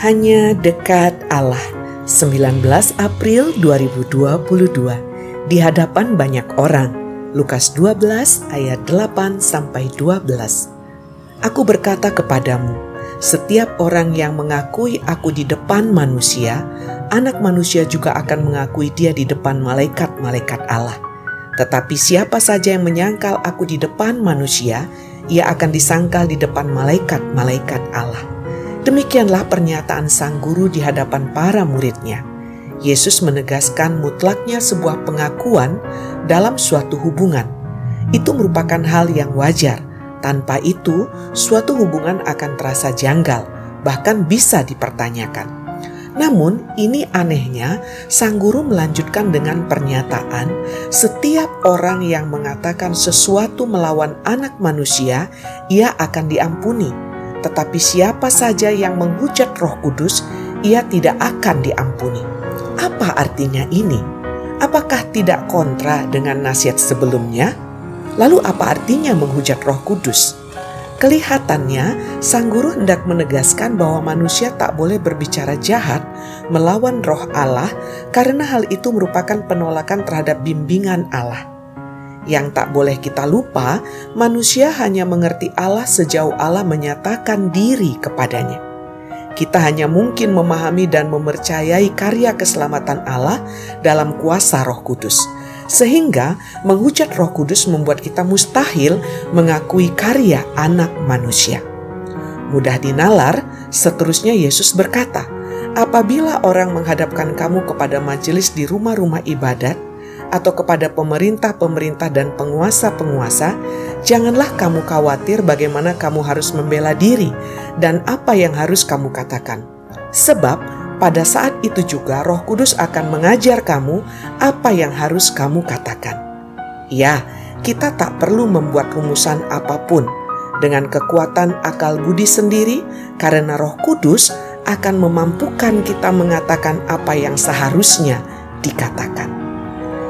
Hanya dekat Allah. 19 April 2022 di hadapan banyak orang. Lukas 12 ayat 8 sampai 12 Aku berkata kepadamu setiap orang yang mengakui aku di depan manusia anak manusia juga akan mengakui dia di depan malaikat-malaikat Allah. Tetapi siapa saja yang menyangkal aku di depan manusia ia akan disangkal di depan malaikat-malaikat Allah Demikianlah pernyataan sang guru di hadapan para muridnya. Yesus menegaskan mutlaknya sebuah pengakuan dalam suatu hubungan. Itu merupakan hal yang wajar. Tanpa itu, suatu hubungan akan terasa janggal, bahkan bisa dipertanyakan. Namun, ini anehnya, sang guru melanjutkan dengan pernyataan: "Setiap orang yang mengatakan sesuatu melawan Anak Manusia, ia akan diampuni." Tetapi siapa saja yang menghujat Roh Kudus, ia tidak akan diampuni. Apa artinya ini? Apakah tidak kontra dengan nasihat sebelumnya? Lalu apa artinya menghujat Roh Kudus? Kelihatannya, sang guru hendak menegaskan bahwa manusia tak boleh berbicara jahat melawan roh Allah karena hal itu merupakan penolakan terhadap bimbingan Allah. Yang tak boleh kita lupa, manusia hanya mengerti Allah sejauh Allah menyatakan diri kepadanya. Kita hanya mungkin memahami dan mempercayai karya keselamatan Allah dalam kuasa Roh Kudus, sehingga menghujat Roh Kudus membuat kita mustahil mengakui karya Anak Manusia. Mudah dinalar, seterusnya Yesus berkata, "Apabila orang menghadapkan kamu kepada majelis di rumah-rumah ibadat, atau kepada pemerintah-pemerintah dan penguasa-penguasa, janganlah kamu khawatir bagaimana kamu harus membela diri dan apa yang harus kamu katakan. Sebab pada saat itu juga Roh Kudus akan mengajar kamu apa yang harus kamu katakan. Ya, kita tak perlu membuat rumusan apa pun dengan kekuatan akal budi sendiri karena Roh Kudus akan memampukan kita mengatakan apa yang seharusnya dikatakan.